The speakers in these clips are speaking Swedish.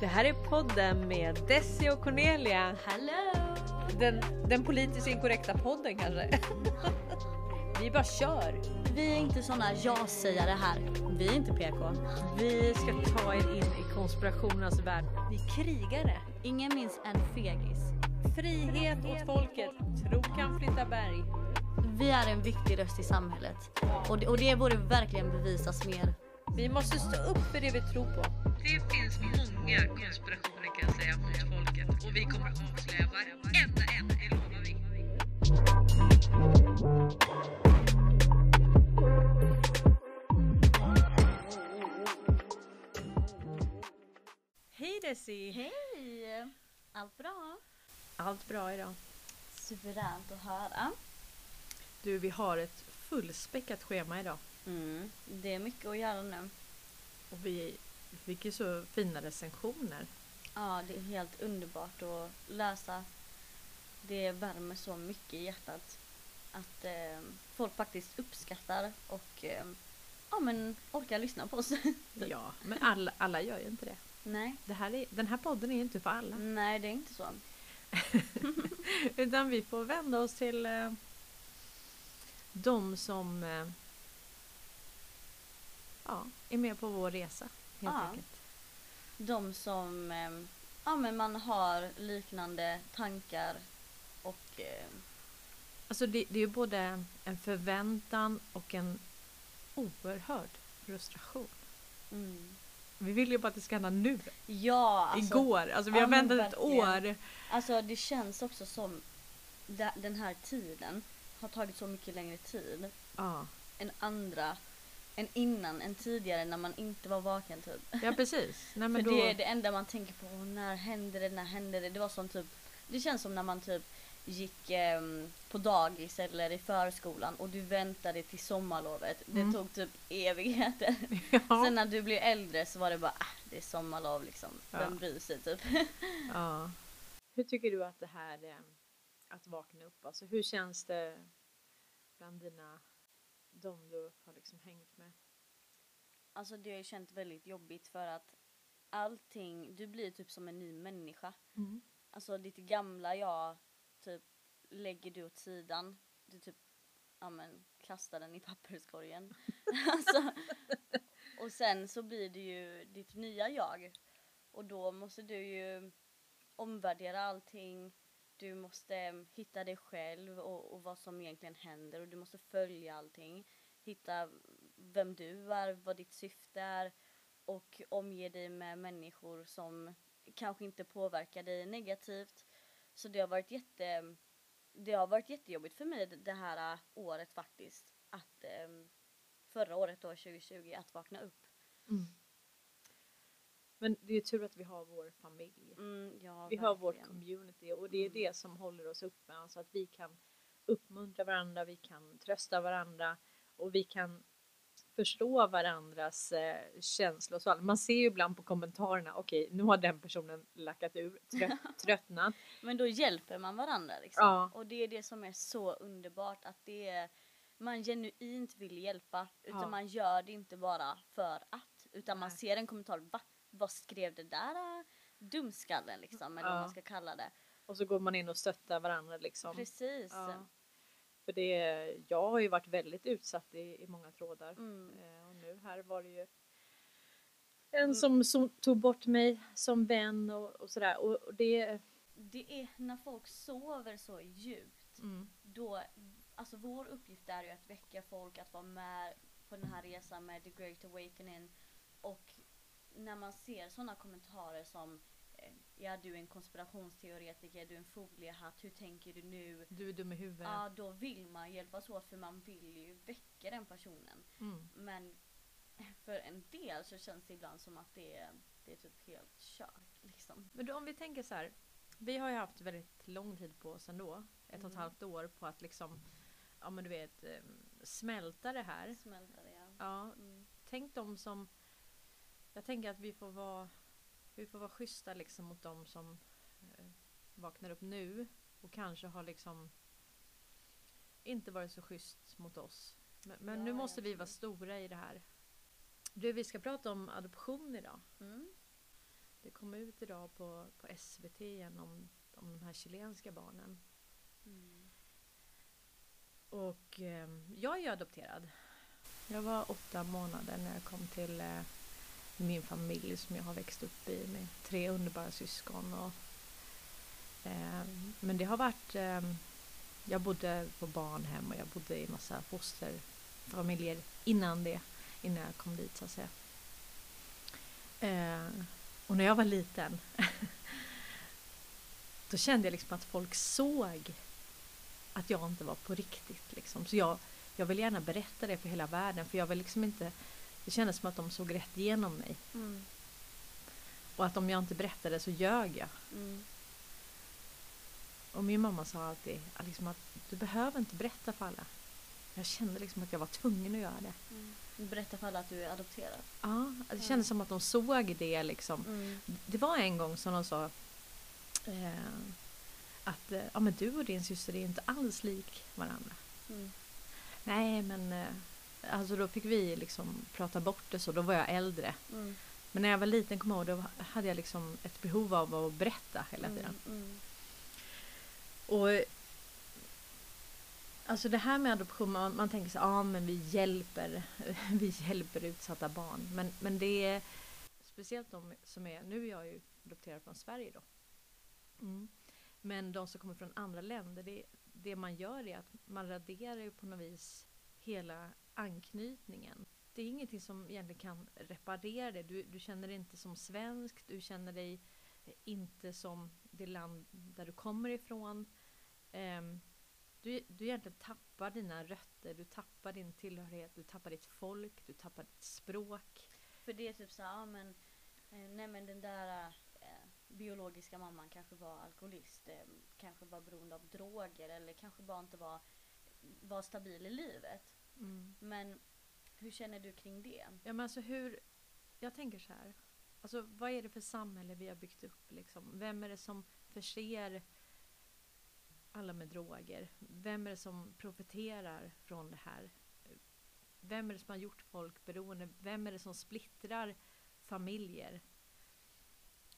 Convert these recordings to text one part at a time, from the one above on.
Det här är podden med Desi och Cornelia. Hallå! Den, den politiskt inkorrekta podden kanske. Vi bara kör. Vi är inte såna ja-sägare här. Vi är inte PK. Vi ska ta er in i konspirationernas värld. Vi är krigare. Ingen minns en fegis. Frihet åt folket. Tro kan flytta berg. Vi är en viktig röst i samhället. Och det, och det borde verkligen bevisas mer. Vi måste stå upp för det vi tror på. Det finns många konspirationer kan jag säga mot folket och vi kommer avslöja varenda en, det lovar vi. Hej Desi! Hej! Allt bra? Allt bra idag? Suveränt att höra. Du, vi har ett fullspäckat schema idag. Mm, det är mycket att göra nu. Och vi fick ju så fina recensioner. Ja, det är helt underbart att läsa. Det värmer så mycket i hjärtat. Att eh, folk faktiskt uppskattar och eh, ja, men orkar lyssna på oss. Ja, men alla, alla gör ju inte det. Nej. det här är, den här podden är ju inte för alla. Nej, det är inte så. Utan vi får vända oss till eh, de som eh, ja, är med på vår resa. Helt Ja. enkelt. De som eh, ja, men man har liknande tankar och eh, Alltså det, det är ju både en förväntan och en oerhörd frustration. mm. Vi vill ju bara att det ska hända nu. Ja, alltså, Igår. Alltså vi ja, har väntat ett år. Alltså det känns också som den här tiden har tagit så mycket längre tid Ja, än andra, än innan, än tidigare när man inte var vaken typ. ja precis. Nej, men För då, det är det enda man tänker på, "Åh, när händer det, när händer det? Det var som typ, det känns som när man typ gick ehm, på dagis eller i förskolan och du väntade till sommarlovet. Det Mm. tog typ evigheter. ja, Sen när du blir äldre så var det bara, ah, det är sommarlov liksom. Vem Ja. bryr sig typ. ja. Hur tycker du att det här eh, att vakna upp, alltså hur känns det bland dina, de du har liksom hängt med? Alltså det har jag känt väldigt jobbigt för att allting, du blir typ som en ny människa. Alltså ditt gamla jag typ lägger du åt sidan. Du typ, ja men kastar den i papperskorgen. alltså, och sen så blir det ju ditt nya jag. Och då måste du ju omvärdera allting. Du måste mm, hitta dig själv och, och vad som egentligen händer och du måste följa allting. Hitta vem du är, vad ditt syfte är och omge dig med människor som kanske inte påverkar dig negativt. Så det har varit jätte det har varit jättejobbigt för mig det- här äh, året faktiskt. Att ähm, förra året då 2020 att vakna upp. Mm. Men det är ju tur att vi har vår familj. Mm, ja, Vi har vårt verkligen. community och det är Mm. det som håller oss uppe. Alltså att vi kan uppmuntra varandra, vi kan trösta varandra och vi kan förstå varandras eh, känslor. och Så man ser ju ibland på kommentarerna, okej nu har den personen lackat ur, trött, tröttnat. Men då hjälper man varandra liksom. Ja. Och det är det som är så underbart att det är man genuint vill hjälpa utan Ja. man gör det inte bara för att utan man Nej. ser en kommentar, va? Vad skrev det där äh, dumskallen liksom eller vad Ja. man ska kalla det. Och så går man in och stöttar varandra liksom. Precis. Ja. För det, jag har ju varit väldigt utsatt i, i många trådar. Mm. Eh, och nu här var det ju en som, som tog bort mig som vän och, och sådär. Och, och det... Det är när folk sover så djupt Mm, då, alltså vår uppgift är ju att väcka folk att vara med på den här resan med the great awakening och när man ser sådana kommentarer som eh, ja du är en konspirationsteoretiker, du är en foliehatt, hur tänker du nu? du är dum i huvudet. Ja då vill man hjälpas åt för man vill ju väcka den personen Mm. men för en del så känns det ibland som att det är, det är typ helt kört liksom. Men då, om vi tänker så här. Vi har ju haft väldigt lång tid på oss ändå. Ett och ett Mm. halvt år på att liksom ja men du vet eh, smälta det här. Smälta det ja. Ja, Mm. tänk de som Jag tänker att vi får vara Vi får vara schyssta liksom mot de som eh, vaknar upp nu och kanske har liksom inte varit så schysst mot oss. Men, men Ja, nu måste vi vara stora i det här. Du, vi ska prata om adoption idag. Mm. det kom ut idag på, på SVT igen om, om de här chilenska barnen. Mm. Och eh, jag är ju adopterad. Jag var åtta månader när jag kom till eh, min familj som jag har växt upp i med tre underbara syskon. Och, eh, men det har varit... Eh, jag bodde på barnhem och jag bodde i massa fosterfamiljer innan det. Innan jag kom dit så att säga. Eh, och när jag var liten då kände jag liksom att folk såg att jag inte var på riktigt. Liksom. Så jag, jag vill gärna berätta det för hela världen för jag vill liksom inte det kändes som att de såg rätt igenom mig. Mm. Och att om jag inte berättade så ljög jag. Mm. Och min mamma sa alltid liksom att du behöver inte berätta för alla. Jag kände liksom att jag var tvungen att göra det. Mm. Berätta för alla att du är adopterad. Ja, det kändes som att de såg det liksom. Mm. Det var en gång som de sa eh, att eh, ja, men du och din syster är inte alls lik varandra. Mm. Nej, men eh, alltså då fick vi liksom prata bort det så. Då var jag äldre. Mm. Men när jag var liten, kom ihåg, då hade jag liksom ett behov av att berätta hela tiden. Mm. Mm. Och Alltså det här med adoption, man, man tänker så ja ah, men vi hjälper, vi hjälper utsatta barn. Men, men det är speciellt de som är, nu är jag ju adopterad från Sverige då. Mm. Men de som kommer från andra länder, det, det man gör är att man raderar ju på något vis hela anknytningen. Det är ingenting som egentligen kan reparera det. Du, du känner dig inte som svensk, du känner dig eh, inte som det land där du kommer ifrån. Um, du, du egentligen tappar dina rötter, du tappar din tillhörighet, du tappar ditt folk, du tappar ditt språk. För det är typ så ja men, eh, nej men den där äh, biologiska mamman kanske var alkoholist, äh, kanske var beroende av droger eller kanske bara inte var, var stabil i livet. Mm. Men hur känner du kring det? Ja men alltså hur, jag tänker så här. Alltså vad är det för samhälle vi har byggt upp liksom? Vem är det som förser alla med droger? Vem är det som profiterar från det här? Vem är det som har gjort folk beroende? Vem är det som splittrar familjer?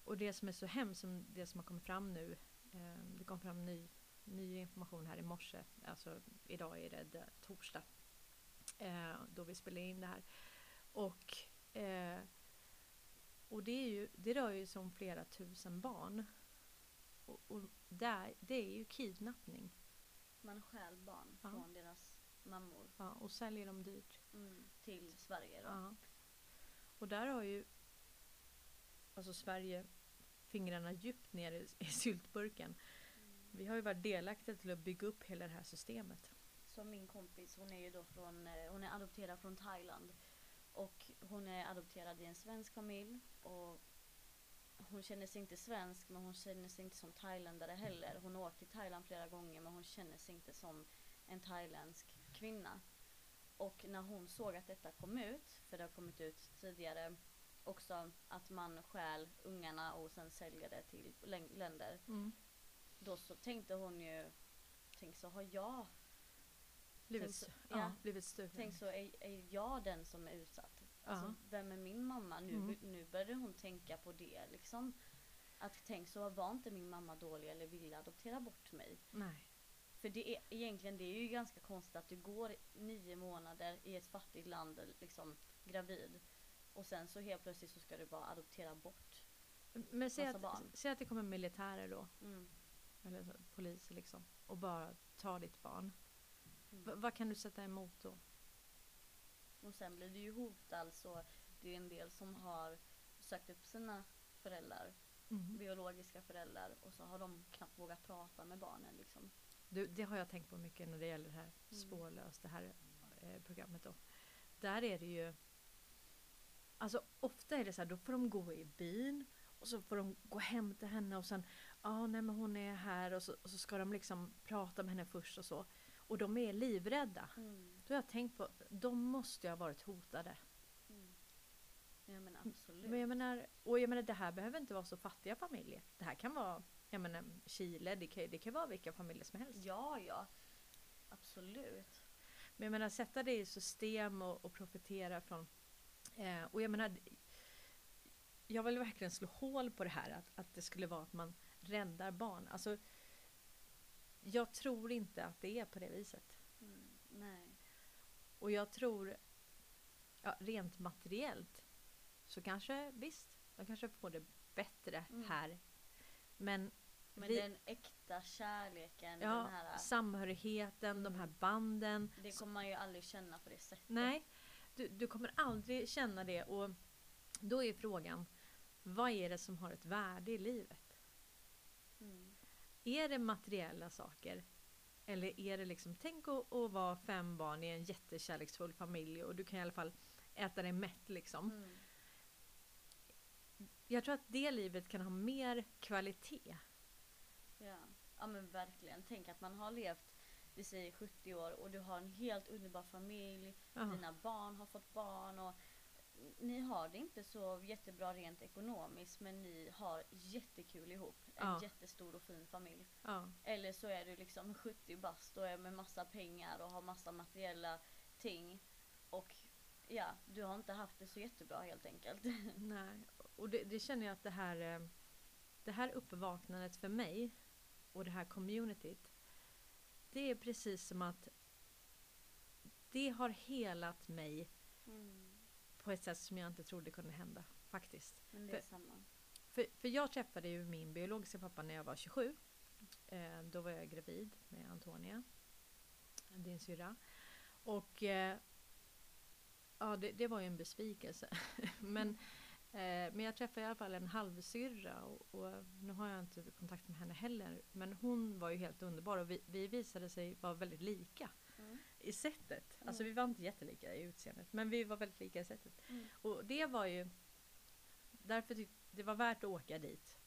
Och det som är så hemskt, som det som har kommit fram nu, eh, det kom fram ny, ny information här i morse, alltså idag är det, torsdag, eh, då vi spelar in det här. Och, eh, och det, är ju, det rör ju som flera tusen barn. Och, och där, det är ju kidnappning. Man stjäl barn Ja. från deras mammor Ja, och säljer dem dyrt. mm, till Sverige då. Ja. Och där har ju alltså Sverige fingrarna djupt ner i, i syltburken. Vi har ju varit delaktiga till att bygga upp hela det här systemet. Som min kompis, hon är ju då från, eh, hon är adopterad från Thailand. Och hon är adopterad i en svensk familj och hon känner sig inte svensk men hon känner sig inte som thailändare heller. Hon har åkt till Thailand flera gånger men hon känner sig inte som en thailändsk kvinna. Och när hon såg att detta kom ut, för det har kommit ut tidigare också att man stjäl ungarna och sen säljer det till län- länder. Då så tänkte hon ju, tänk så har jag, Blivit, så- ja, ja. blivit stulen. tänk så är, är jag den som är utsatt. Alltså, Ja. vem är min mamma? Nu, Mm. nu började hon tänka på det liksom. Att tänk så var inte min mamma dålig eller ville adoptera bort mig. Nej. För det är egentligen det är ju ganska konstigt att du går nio månader i ett fattigt land liksom gravid. Och sen så helt plötsligt så ska du bara adoptera bort. Men säg att, barn. säg att det kommer militärer då, Mm. eller så, poliser liksom, och bara tar ditt barn. Mm. Vad kan du sätta emot då? Och sen blir du ju hotad så det är en del som har sökt upp sina föräldrar, Mm. biologiska föräldrar och så har de knappt vågat prata med barnen liksom. Du, det har jag tänkt på mycket när det gäller det här Mm. spårlöst, det här eh, programmet då. Där är det ju... Alltså ofta är det så här, då får de gå i bil och så får de gå hem till henne och sen, ja ah, nej men hon är här och så, och så ska de liksom prata med henne först och så. Och de är livrädda. Då har jag tänkt på, de måste ju ha varit hotade. Mm. Jag menar absolut. Men jag menar, och jag menar det här behöver inte vara så fattiga familjer. Det här kan vara, jag menar Chile, det kan, det kan vara vilka familjer som helst. Ja, ja. Absolut. Men jag menar sätta det i system och, och profitera från... Eh, och jag menar... jag vill verkligen slå hål på det här att, att det skulle vara att man räddar barn. Alltså, jag tror inte att det är på det viset. Mm, nej. Och jag tror, ja, rent materiellt, så kanske visst, de kanske får det bättre Mm. här. Men, Men vi, den äkta kärleken, ja, den här, samhörigheten, de här banden. det kommer man ju aldrig känna på det sättet. Nej, du, du kommer aldrig känna det och då är frågan, vad är det som har ett värde i livet? Mm. Är det materiella saker? Eller är det liksom, tänk att, att vara fem barn i en jättekärleksfull familj och du kan i alla fall äta dig mätt liksom. Mm. Jag tror att det livet kan ha mer kvalitet. Ja. ja men verkligen. Tänk att man har levt, vi säger 70 år och du har en helt underbar familj. Ja. Dina barn har fått barn och ni har det inte så jättebra rent ekonomiskt men ni har jättekul ihop. En Ja. jättestor och fin familj. Ja. Eller så är du liksom 70 bast och är med massa pengar och har massa materiella ting. Och ja, du har inte haft det så jättebra helt enkelt. Nej, och det, det känner jag att det här, eh, det här uppvaknandet för mig och det här communityt, det är precis som att det har helat mig Mm. På ett sätt som jag inte trodde kunde hända, faktiskt. Men det är För- samma. För, för jag träffade ju min biologiska pappa när jag var 27. Eh, då var jag gravid med Antonia, din syrra. Och eh, ja, det, det var ju en besvikelse. men, eh, men jag träffade i alla fall en halvsyrra och, och nu har jag inte kontakt med henne heller. Men hon var ju helt underbar och vi, vi visade sig vara väldigt lika Mm. I sättet. Alltså Mm. vi var inte jättelika i utseendet men vi var väldigt lika i sättet. Mm. Och det var ju därför tyck, det var värt att åka dit.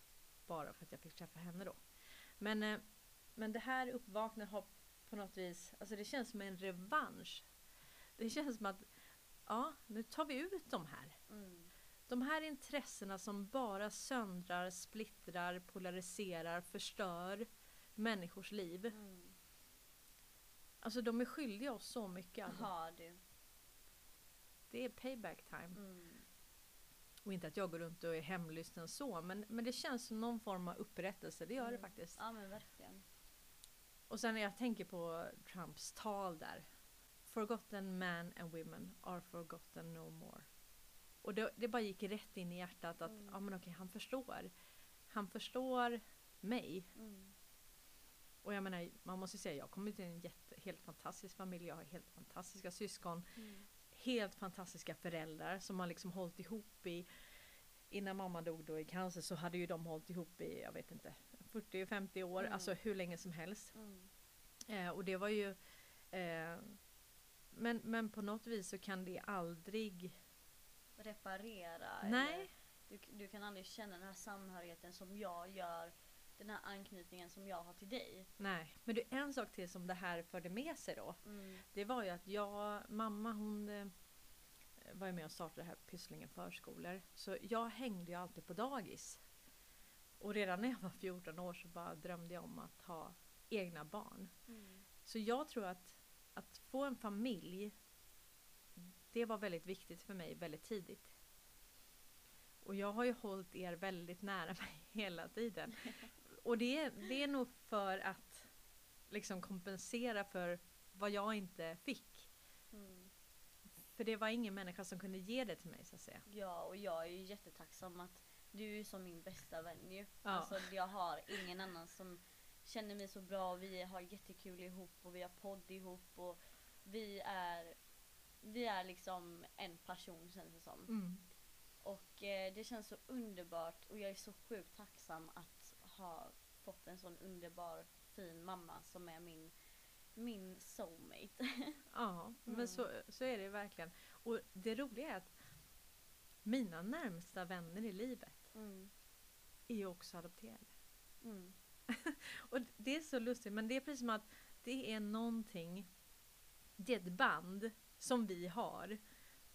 Bara för att jag fick träffa henne då. Men, eh, men det här uppvaknandet har på något vis, alltså det känns som en revansch. Det känns som att, ja, nu tar vi ut de här. Mm. De här intressena som bara söndrar, splittrar, polariserar, förstör människors liv. Mm. Alltså de är skyldiga oss så mycket. Alltså. Du. Det är payback time. Mm. Och inte att jag går runt och är hemlysten så, men, men det känns som någon form av upprättelse. Det gör det Mm. faktiskt. Ja men verkligen. Och sen när jag tänker på Trumps tal där. Forgotten men and women are forgotten no more. Och det, det bara gick rätt in i hjärtat att Mm. ja, men okej, han förstår. Han förstår mig. Mm. Och jag menar, man måste säga, jag kommer till en jätte, helt fantastisk familj. Jag har helt fantastiska syskon. Mm. helt fantastiska föräldrar som har liksom hållit ihop i Innan mamma dog då i cancer så hade ju de hållit ihop i, jag vet inte, 40-50 år, Mm. alltså hur länge som helst. Mm. Eh, och det var ju eh, men, men på något vis så kan det aldrig Reparera. Nej. Du, du kan aldrig känna den här samhörigheten som jag gör. Den här anknytningen som jag har till dig. Nej. Men är en sak till som det här förde med sig då. Mm. Det var ju att jag, mamma hon eh, var ju med och startade det här Pysslingen förskolor. Så jag hängde ju alltid på dagis. Och redan när jag var 14 år så bara drömde jag om att ha egna barn. Mm. Så jag tror att, att få en familj, det var väldigt viktigt för mig väldigt tidigt. Och jag har ju hållit er väldigt nära mig hela tiden. Och det, är- det är nog för att liksom kompensera för vad jag inte fick. Mm. För det var ingen människa som kunde ge det till mig så att säga. Ja, och jag är ju jättetacksam att du är som min bästa vän ju. Ja. Alltså jag har ingen annan som känner mig så bra och vi har jättekul ihop och vi har podd ihop och vi är vi är liksom en person känns det som. Mm. Och eh, det känns så underbart och jag är så sjukt tacksam att ha fått en sån underbar fin mamma som är min min soulmate. Ja, men Mm. så, så är det verkligen. Och det roliga är att mina närmsta vänner i livet Mm. är ju också adopterade. Mm. Och det är så lustigt, men det är precis som att det är någonting, det är ett band som vi har.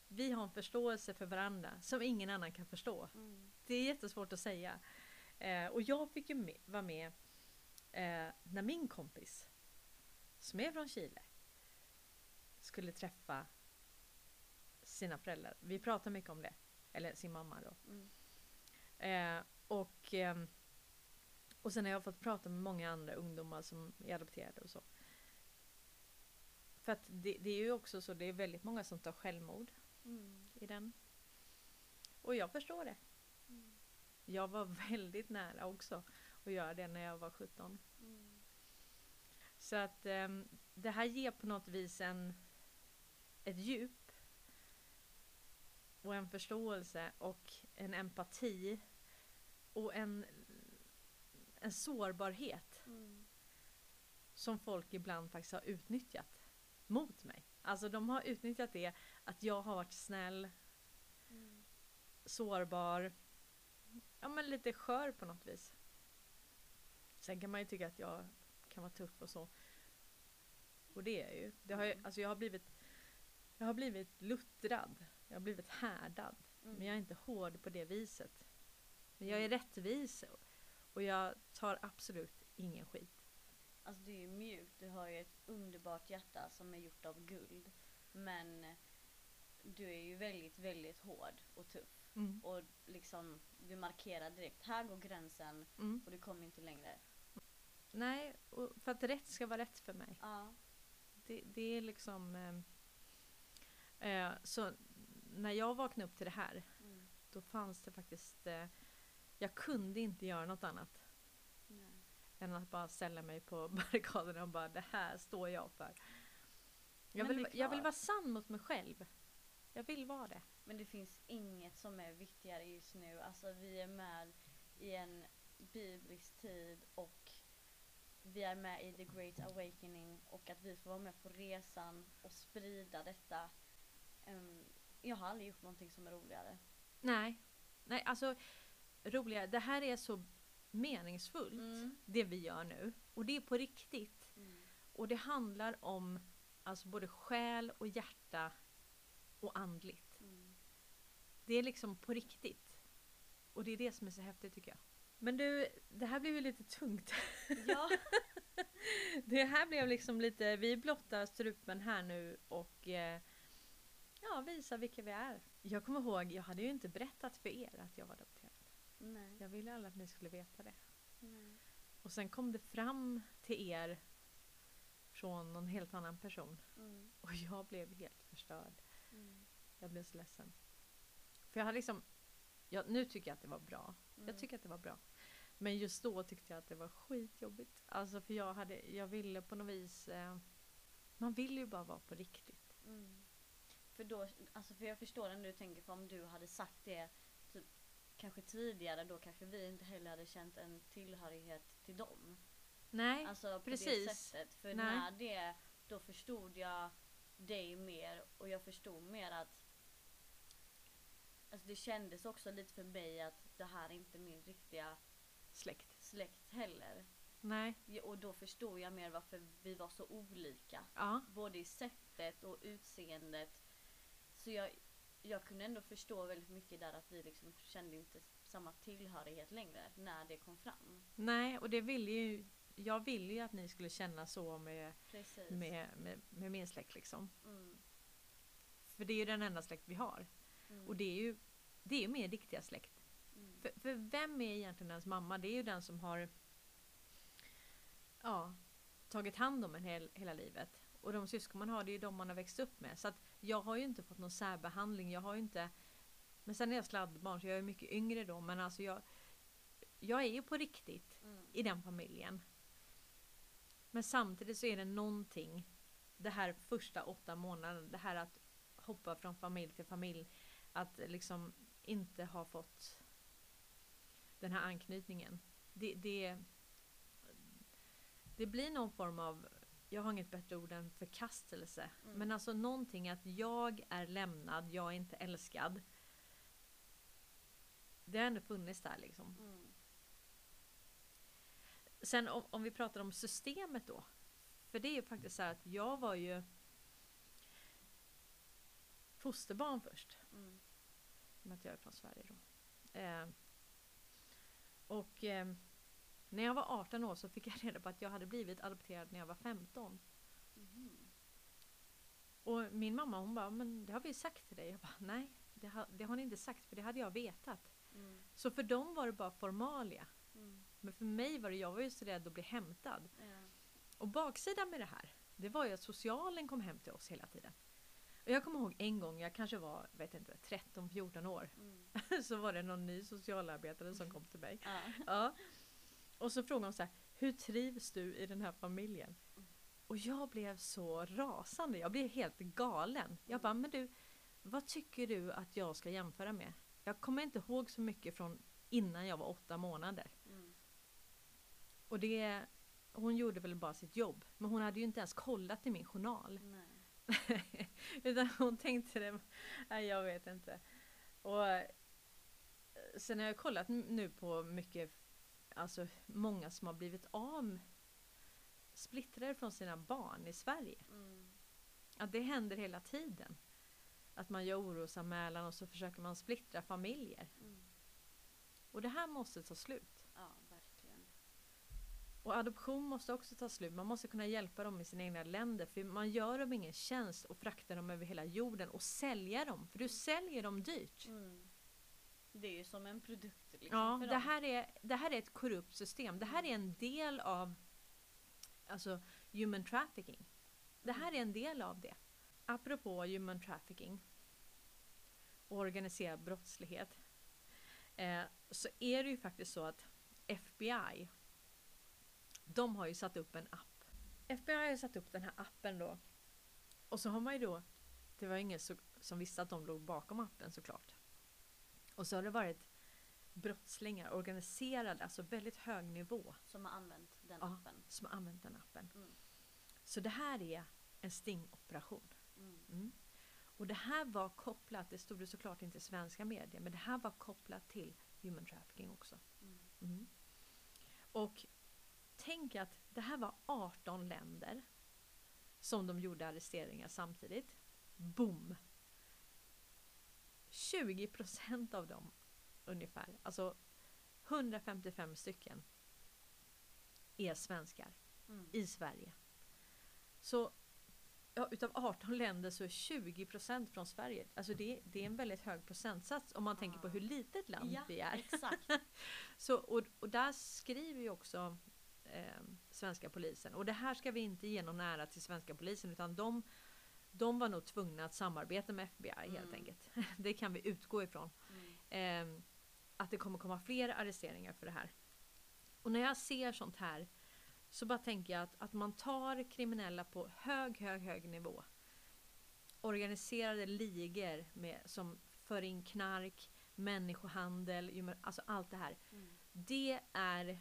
Vi har en förståelse för varandra som ingen annan kan förstå. Mm. Det är jättesvårt att säga. Eh, och jag fick ju med, vara med eh, när min kompis, som är från Chile, skulle träffa sina föräldrar. Vi pratar mycket om det. Eller sin mamma då. Mm. Eh, och, eh, och sen har jag fått prata med många andra ungdomar som är adopterade och så. För att det, det är ju också så, det är väldigt många som tar självmord Mm. i den. Och jag förstår det. Jag var väldigt nära också att göra det när jag var 17. Mm. Så att ehm, det här ger på något vis en, ett djup och en förståelse och en empati och en, en sårbarhet Mm. som folk ibland faktiskt har utnyttjat mot mig. Alltså de har utnyttjat det att jag har varit snäll, Mm. sårbar, ja men lite skör på något vis. Sen kan man ju tycka att jag kan vara tuff och så. Och det är jag ju. Det har jag, Mm. alltså jag har blivit jag har blivit luttrad. Jag har blivit härdad. Mm. Men jag är inte hård på det viset. Men jag är rättvis och jag tar absolut ingen skit. Alltså du är ju mjuk, du har ju ett underbart hjärta som är gjort av guld. Men du är ju väldigt, väldigt hård och tuff. Mm. Och liksom, du markerar direkt, här går gränsen Mm. och du kommer inte längre. Nej, och för att rätt ska vara rätt för mig. Ja. Det, det är liksom... Eh, eh, så när jag vaknade upp till det här, Mm. då fanns det faktiskt... Eh, jag kunde inte göra något annat Nej. än att bara ställa mig på barrikaderna och bara det här står jag för. Jag Men vill, jag vill vara sann mot mig själv. Jag vill vara det. Men det finns inget som är viktigare just nu. Alltså vi är med i en biblisk tid och vi är med i the great awakening och att vi får vara med på resan och sprida detta. Ehm, jag har aldrig gjort någonting som är roligare. Nej, nej alltså roliga. Det här är så meningsfullt, Mm. det vi gör nu. Och det är på riktigt. Mm. Och det handlar om alltså både själ och hjärta och andligt. Mm. Det är liksom på riktigt. Och det är det som är så häftigt tycker jag. Men du, det här blev ju lite tungt. Ja. Det här blev liksom lite, vi blottar strupen här nu och eh, ja, visar vilka vi är. Jag kommer ihåg, jag hade ju inte berättat för er att jag var adopterad. Nej. Jag ville alla att ni skulle veta det. Nej. Och sen kom det fram till er från någon helt annan person. Mm. Och jag blev helt förstörd. Mm. Jag blev så ledsen. För jag hade liksom, ja, nu tycker jag att det var bra. Mm. Jag tycker att det var bra. Men just då tyckte jag att det var skitjobbigt. Alltså för jag, hade, jag ville på något vis... Eh, man vill ju bara vara på riktigt. Mm. För då, alltså för jag förstår ändå du tänker, för om du hade sagt det typ, kanske tidigare då kanske vi inte heller hade känt en tillhörighet till dem. Nej, Alltså på precis. det sättet. För Nej. när det, då förstod jag dig mer och jag förstod mer att Alltså det kändes också lite för mig att det här är inte min riktiga släkt. släkt heller. Nej. Ja, Och då förstod jag mer varför vi var så olika. Ja. Både i sättet och utseendet. Så jag, jag kunde ändå förstå väldigt mycket där att vi liksom kände inte samma tillhörighet längre när det kom fram. Nej, och det ville ju... Jag ville ju att ni skulle känna så med, Precis. med, med, med min släkt liksom. Mm. För det är ju den enda släkt vi har. Mm. Och det är ju det är min riktiga släkt. Mm. För, för vem är egentligen ens mamma? Det är ju den som har ja, tagit hand om en hel, hela livet. Och de syskon man har, det är ju de man har växt upp med. Så att jag har ju inte fått någon särbehandling. Jag har ju inte... Men sen är jag sladdbarn så jag är mycket yngre då. Men alltså jag... Jag är ju på riktigt Mm. i den familjen. Men samtidigt så är det någonting. Det här första åtta månaderna. Det här att hoppa från familj till familj. Att liksom inte ha fått den här anknytningen. Det, det, det blir någon form av, jag har inget bättre ord än förkastelse. Mm. Men alltså någonting att jag är lämnad, jag är inte älskad. Det har ändå funnits där liksom. Mm. Sen om, om vi pratar om systemet då. För det är ju faktiskt så här att jag var ju fosterbarn först. Mm. Med att jag är från Sverige då. Eh, och eh, när jag var 18 år så fick jag reda på att jag hade blivit adopterad när jag var 15. Mhm. Och min mamma hon bara, men det har vi sagt till dig. Jag bara, nej det har, det har ni inte sagt för det hade jag vetat. Mm. Så för dem var det bara formalia. Mm. Men för mig var det, jag var ju så rädd att bli hämtad. Ja. Och baksidan med det här, det var ju att socialen kom hem till oss hela tiden. Och jag kommer ihåg en gång, jag kanske var vet inte, 13-14 år, Mm. så var det någon ny socialarbetare som kom till mig. Ja. Ja. Och så frågade hon så här, hur trivs du i den här familjen? Och jag blev så rasande, jag blev helt galen. Jag bara, men du, vad tycker du att jag ska jämföra med? Jag kommer inte ihåg så mycket från innan jag var åtta månader. Och det, hon gjorde väl bara sitt jobb. Men hon hade ju inte ens kollat i min journal. Nej. Utan hon tänkte det, nej jag vet inte. Och eh, sen har jag kollat nu på mycket, alltså många som har blivit av splittrade från sina barn i Sverige. Mm. Att det händer hela tiden. Att man gör orosanmälan och så försöker man splittra familjer. Mm. Och det här måste ta slut. Och adoption måste också ta slut. Man måste kunna hjälpa dem i sina egna länder. För man gör dem ingen tjänst och fraktar dem över hela jorden och sälja dem. För du säljer dem dyrt. Mm. Det är ju som en produkt liksom Ja, det här, är, det här är ett korrupt system. Det här är en del av alltså, human trafficking. Det här är en del av det. Apropå human trafficking och organiserad brottslighet eh, så är det ju faktiskt så att FBI de har ju satt upp en app. FBI har ju satt upp den här appen då och så har man ju då det var ingen så, som visste att de låg bakom appen såklart. Och så har det varit brottslingar, organiserade, alltså väldigt hög nivå Som har använt den Ja. appen. som har använt den appen. Mm. Så det här är en stingoperation. Mm. Mm. Och det här var kopplat, det stod det såklart inte i svenska medier, men det här var kopplat till human trafficking också. Mm. Mm. Och tänk att det här var 18 länder som de gjorde arresteringar samtidigt. Boom! 20 procent av dem ungefär, alltså 155 stycken är svenskar Mm. i Sverige. Så ja, utav 18 länder så är 20 procent från Sverige. Alltså det, det är en väldigt hög procentsats om man tänker på Ah. hur litet land Ja, vi är. exakt. Så, och, och där skriver ju också eh, svenska polisen. Och det här ska vi inte ge någon ära till svenska polisen utan de, de var nog tvungna att samarbeta med FBI helt Mm. enkelt. Det kan vi utgå ifrån. Mm. Eh, att det kommer komma fler arresteringar för det här. Och när jag ser sånt här så bara tänker jag att, att man tar kriminella på hög, hög, hög nivå. Organiserade ligor med, som för in knark, människohandel, alltså allt det här. Mm. Det är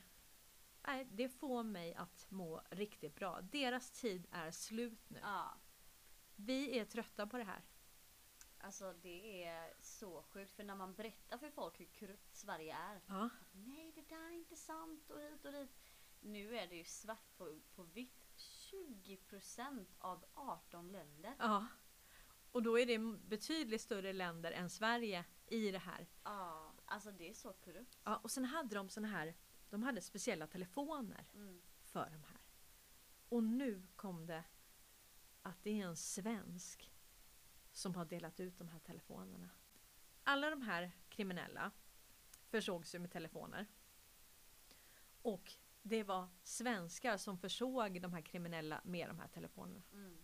nej, det får mig att må riktigt bra. Deras tid är slut nu. Ja. Vi är trötta på det här. Alltså det är så sjukt för när man berättar för folk hur korrupt Sverige är. Ja. Nej det där är inte sant och hit och dit. Nu är det ju svart på, på vitt. 20% av 18 länder. ja. Och då är det betydligt större länder än Sverige i det här. Ja, alltså det är så korrupt. Ja, och sen hade de såna här, de hade speciella telefoner Mm. för de här. Och nu kom det att det är en svensk som har delat ut de här telefonerna. Alla de här kriminella försågs ju med telefoner. Och det var svenskar som försåg de här kriminella med de här telefonerna. Mm.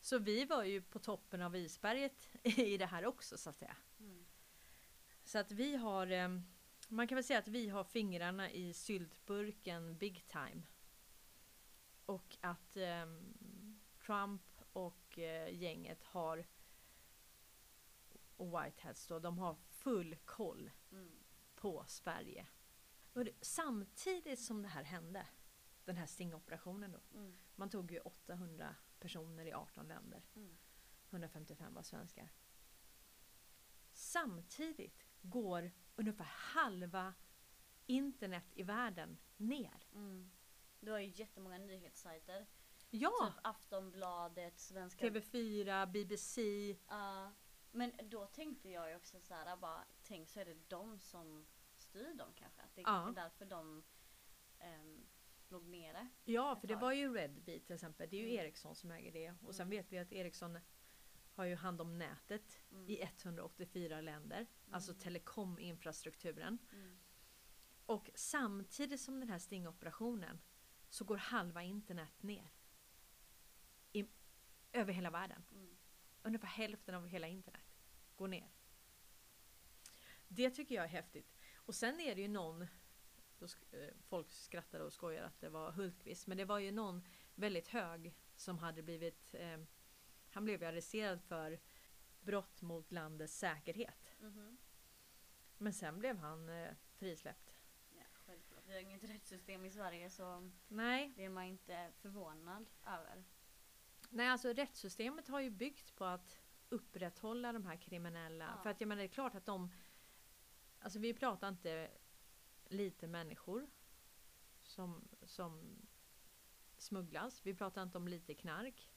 Så vi var ju på toppen av isberget i det här också så att säga. Mm. Så att vi har, eh, man kan väl säga att vi har fingrarna i syltburken big time. Och att eh, Trump och eh, gänget har, och Whiteheads då, de har full koll Mm. på Sverige. Och Samtidigt som det här hände, den här stingoperationen då, Mm. man tog ju 800 personer i 18 länder. Mm. 155 var svenskar. Samtidigt går ungefär halva internet i världen ner. Mm. Du har ju jättemånga nyhetssajter. Ja! Typ Aftonbladet, Svenska... TV4, BBC. Ja. men då tänkte jag ju också så här, bara, tänk så är det de som styr dem kanske. Att det Ja. är därför de um, låg nere. Ja, för det var ju Redbeat till exempel. Det är ju Mm. Ericsson som äger det. Och sen Mm. vet vi att Ericsson har ju hand om nätet mm. i 184 länder, alltså mm. alltså telekominfrastrukturen. Mm. Och samtidigt som den här stingoperationen så går halva internet ner. I, över hela världen. Mm. Ungefär hälften av hela internet går ner. Det tycker jag är häftigt. Och sen är det ju någon, då eh, folk skrattade och skojade att det var Hultqvist, men det var ju någon väldigt hög som hade blivit, eh, han blev ju arresterad för brott mot landets säkerhet. Mm. Men sen blev han eh, frisläppt. Ja, självklart. Vi har inget rättssystem i Sverige så Nej. det är man inte förvånad över. Nej, alltså rättssystemet har ju byggt på att upprätthålla de här kriminella. Ja. För att jag menar det är klart att de Alltså vi pratar inte lite människor som, som smugglas. Vi pratar inte om lite knark.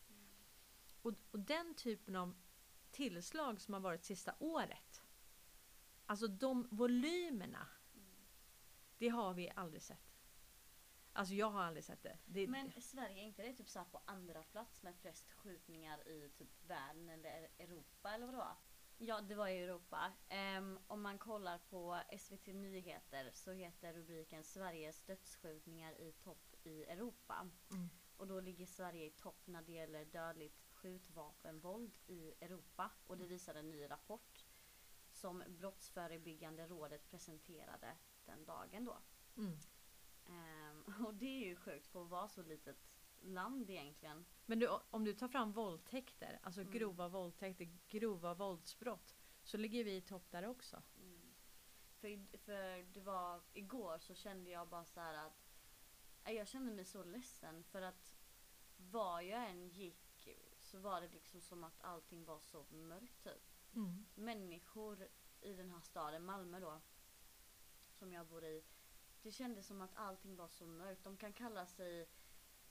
Och, och den typen av tillslag som har varit sista året. Alltså de volymerna. Det har vi aldrig sett. Alltså jag har aldrig sett det. det Men Sverige, är inte det typ så på andra plats med flest skjutningar i typ världen eller Europa eller vadå? Ja, det var i Europa. Um, om man kollar på SVT Nyheter så heter rubriken Sveriges dödsskjutningar i topp i Europa. Mm. Och då ligger Sverige i topp när det gäller dödligt skjutvapenvåld i Europa. Och det visar en ny rapport som Brottsförebyggande rådet presenterade den dagen då. Mm. Um, och det är ju sjukt för att vara så litet land egentligen. Men du, om du tar fram våldtäkter, alltså mm. grova våldtäkter, grova våldsbrott, så ligger vi i topp där också. Mm. För, för det var igår så kände jag bara så att jag kände mig så ledsen för att var jag än gick så var det liksom som att allting var så mörkt typ. Mm. Människor i den här staden, Malmö då, som jag bor i. Det kändes som att allting var så mörkt. De kan kalla sig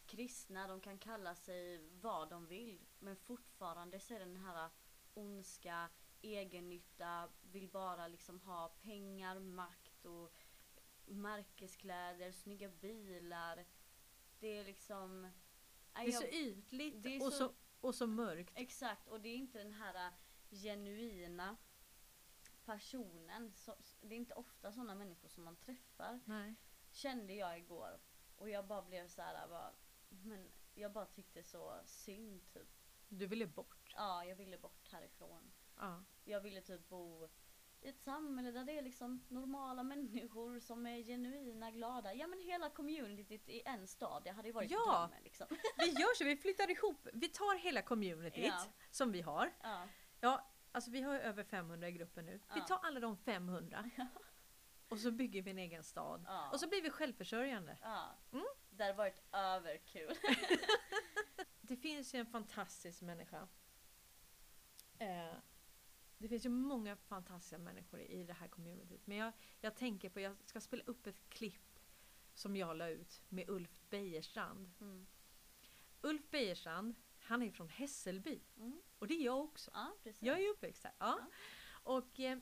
kristna, de kan kalla sig vad de vill. Men fortfarande så är det den här ondska, egennytta, vill bara liksom ha pengar, makt och märkeskläder, snygga bilar. Det är liksom... Det är så ytligt är och, så, så, och så mörkt. Exakt, och det är inte den här genuina personen. Så, det är inte ofta sådana människor som man träffar. Nej. Kände jag igår. Och jag bara blev så här, bara, men jag bara tyckte så synd typ. Du ville bort? Ja, jag ville bort härifrån. Ja. Jag ville typ bo i ett samhälle där det är liksom normala människor som är genuina, glada. Ja men hela communityt i en stad, det hade ju varit ja. drömmen liksom. Vi gör så, vi flyttar ihop. Vi tar hela communityt ja. som vi har. Ja. ja, alltså vi har ju över 500 i gruppen nu. Vi tar alla de 500. Och så bygger vi en egen stad. Och så blir vi självförsörjande. Mm? Det hade varit överkul. det finns ju en fantastisk människa. Eh, det finns ju många fantastiska människor i det här communityt. Men jag, jag tänker på, jag ska spela upp ett klipp som jag la ut med Ulf Bejerstrand. Mm. Ulf Bejerstrand, han är från Hässelby. Mm. Och det är jag också. Ja, jag är uppväxt här. Ja. ja. Och eh,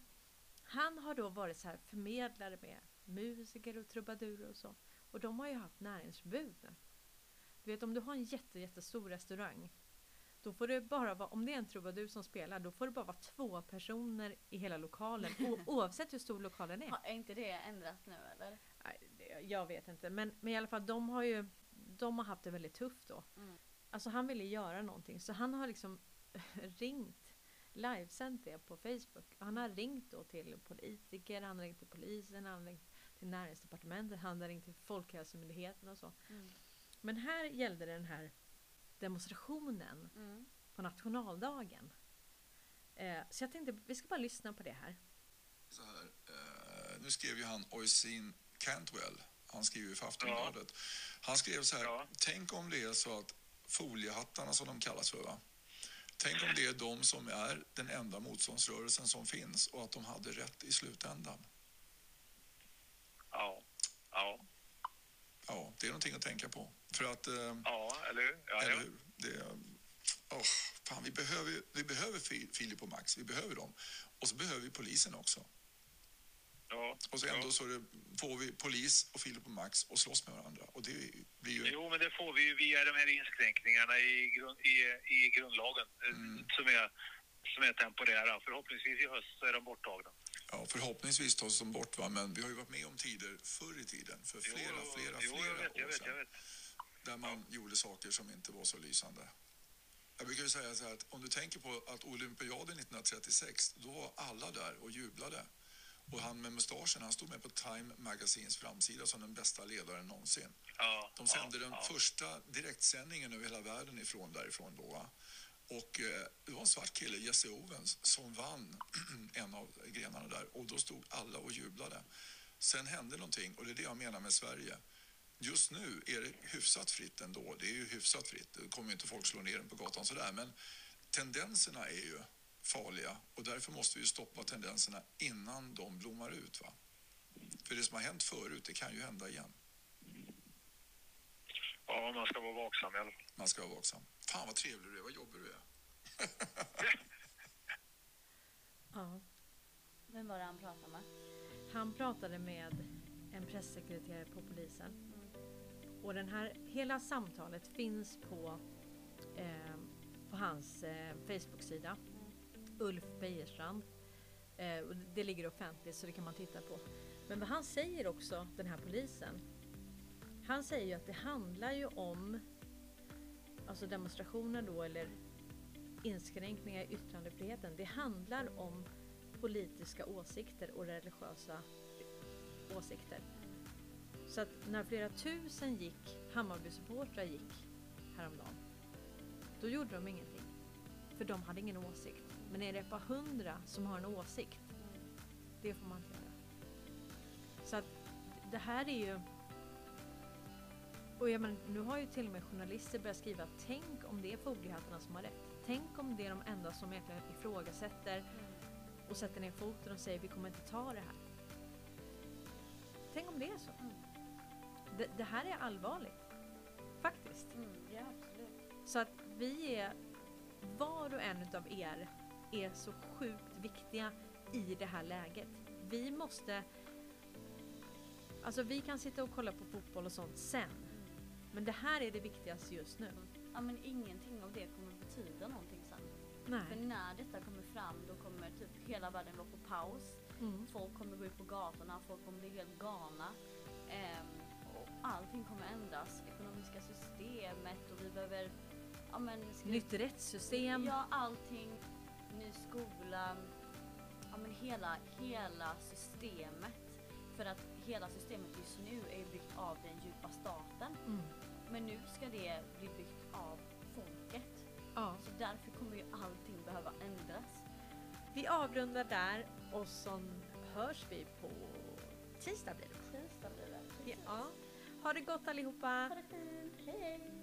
han har då varit så här förmedlare med musiker och trubadurer och så. Och de har ju haft näringsförbud. Du vet om du har en jätte, jättestor restaurang. Då får det bara vara, om det är en trubadur som spelar, då får det bara vara två personer i hela lokalen. oavsett hur stor lokalen är. är inte det ändrat nu eller? Jag vet inte. Men, men i alla fall, de har ju de har haft det väldigt tufft då. Mm. Alltså han ville göra någonting. Så han har liksom ringt, livesänt det på Facebook. Han har ringt då till politiker, han har ringt till polisen, han har ringt till näringsdepartementet, han hade ringt till Folkhälsomyndigheten och så. Mm. Men här gällde det den här demonstrationen mm. på nationaldagen. Eh, så jag tänkte vi ska bara lyssna på det här. Så här eh, nu skrev ju han Oisin Cantwell, han skriver ju för Aftonbladet. Ja. Han skrev så här, ja. tänk om det är så att foliehattarna som de kallas för, va? Tänk om det är de som är den enda motståndsrörelsen som finns och att de hade rätt i slutändan. Ja. Ja. Ja, det är någonting att tänka på. För att... Eh, ja, eller hur? Ja, eller hur? Det, oh, fan, vi behöver, vi behöver Filip och Max, vi behöver dem. Och så behöver vi polisen också. Ja, och så ändå ja. så det, får vi polis och Filip och Max och slåss med varandra. Och det blir ju... Jo, men det får vi ju via de här inskränkningarna i, grund, i, i grundlagen. Mm. Som är som är temporära. Förhoppningsvis i höst så är de borttagna. Ja, förhoppningsvis tas de bort, va? men vi har ju varit med om tider förr i tiden, för flera, jo, flera, jo, flera vet, år jag vet, sedan, jag vet. där man gjorde saker som inte var så lysande. Jag brukar ju säga så här att om du tänker på att olympiaden 1936, då var alla där och jublade. Och han med mustaschen, han stod med på Time Magazines framsida som den bästa ledaren någonsin. Ja, De sände ja, den ja. första direktsändningen över hela världen ifrån därifrån då. va? Och eh, det var en svart kille, Jesse Owens, som vann en av grenarna där. Och då stod alla och jublade. Sen hände någonting och det är det jag menar med Sverige. Just nu är det hyfsat fritt ändå. Det är ju hyfsat fritt. Det kommer ju inte folk slå ner den på gatan sådär. Men tendenserna är ju farliga och därför måste vi stoppa tendenserna innan de blommar ut. Va? För det som har hänt förut, det kan ju hända igen. ja, man ska vara vaksam i alla fall. Man ska vara vaksam. Fan vad trevlig du är, vad jobbig du är. Ja. Vem var det han pratade med? Han pratade med en pressekreterare på polisen. Och den här, hela samtalet finns på, eh, på hans eh, Facebook-sida. Ulf Bejerstrand. Eh, det ligger offentligt så det kan man titta på. Men vad han säger också, den här polisen. Han säger ju att det handlar ju om alltså demonstrationer då eller inskränkningar i yttrandefriheten. Det handlar om politiska åsikter och religiösa åsikter. Så att när flera tusen gick, Hammarby-supportrar gick häromdagen, då gjorde de ingenting. För de hade ingen åsikt. Men är det ett par hundra som har en åsikt, det får man inte göra. Så att det här är ju... Och jag menar, nu har ju till och med journalister börjat skriva tänk om det är foliehattarna som har rätt. Tänk om det är de enda som egentligen ifrågasätter och sätter ner foten och säger vi kommer inte ta det här. Tänk om det är så. Det, det här är allvarligt. Faktiskt. Mm, ja, absolut. Så att vi är, var och en utav er är så sjukt viktiga i det här läget. Vi måste, alltså vi kan sitta och kolla på fotboll och sånt sen. Men det här är det viktigaste just nu. Ja, men ingenting av det kommer betyda någonting sen. För Nej. när detta kommer fram då kommer typ hela världen vara på paus. Mm. Folk kommer gå ut på gatorna, folk kommer bli helt galna. Ehm, och allting kommer ändras. Ekonomiska systemet och vi behöver... Ja, men, ska- Nytt rättssystem. Ja, allting. Ny skola. Ja, men hela, hela systemet. För att hela systemet just nu är byggt av den djupa staten. Mm. Men nu ska det bli byggt av folket. Ja. Så därför kommer ju allting behöva ändras. Vi avrundar där och så hörs vi på tisdag blir det. Tisdag blir det. Ja. Ha det gott allihopa. Ha det fint. Hej!